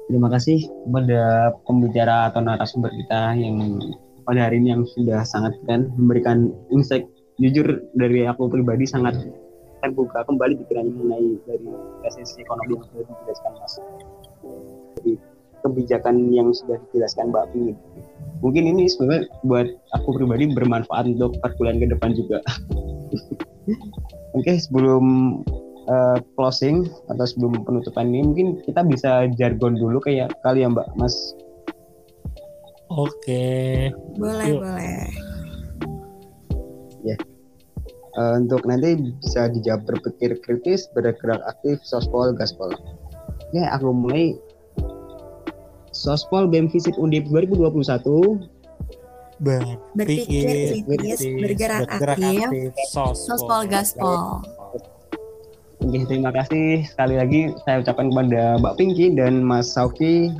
Terima kasih kepada pembicara atau narasumber kita yang pada hari ini yang sudah sangat keren memberikan insight jujur dari aku pribadi sangat terbuka kembali pikirannya mengenai dari resesi ekonomi yang sudah dijelaskan Mas. Jadi kebijakan yang sudah dijelaskan Mbak Pingin. Mungkin ini sebenarnya buat aku pribadi bermanfaat untuk perkuliahan ke depan juga. (laughs) Oke, sebelum uh, closing atau sebelum penutupan ini mungkin kita bisa jargon dulu kayak kali ya Mbak Mas. Oke. Boleh Yuk. boleh. Ya. Yeah. Uh, untuk nanti bisa dijawab berpikir kritis, bergerak aktif, sospol, gaspol. Oke, aku mulai. Sospol BEM Visit Undip 2021 berpikir kritis, bergerak, bergerak aktif, aktif. Sospol, sospol gaspol. Oke, terima kasih sekali lagi saya ucapkan kepada Mbak Pinky dan Mas Sauki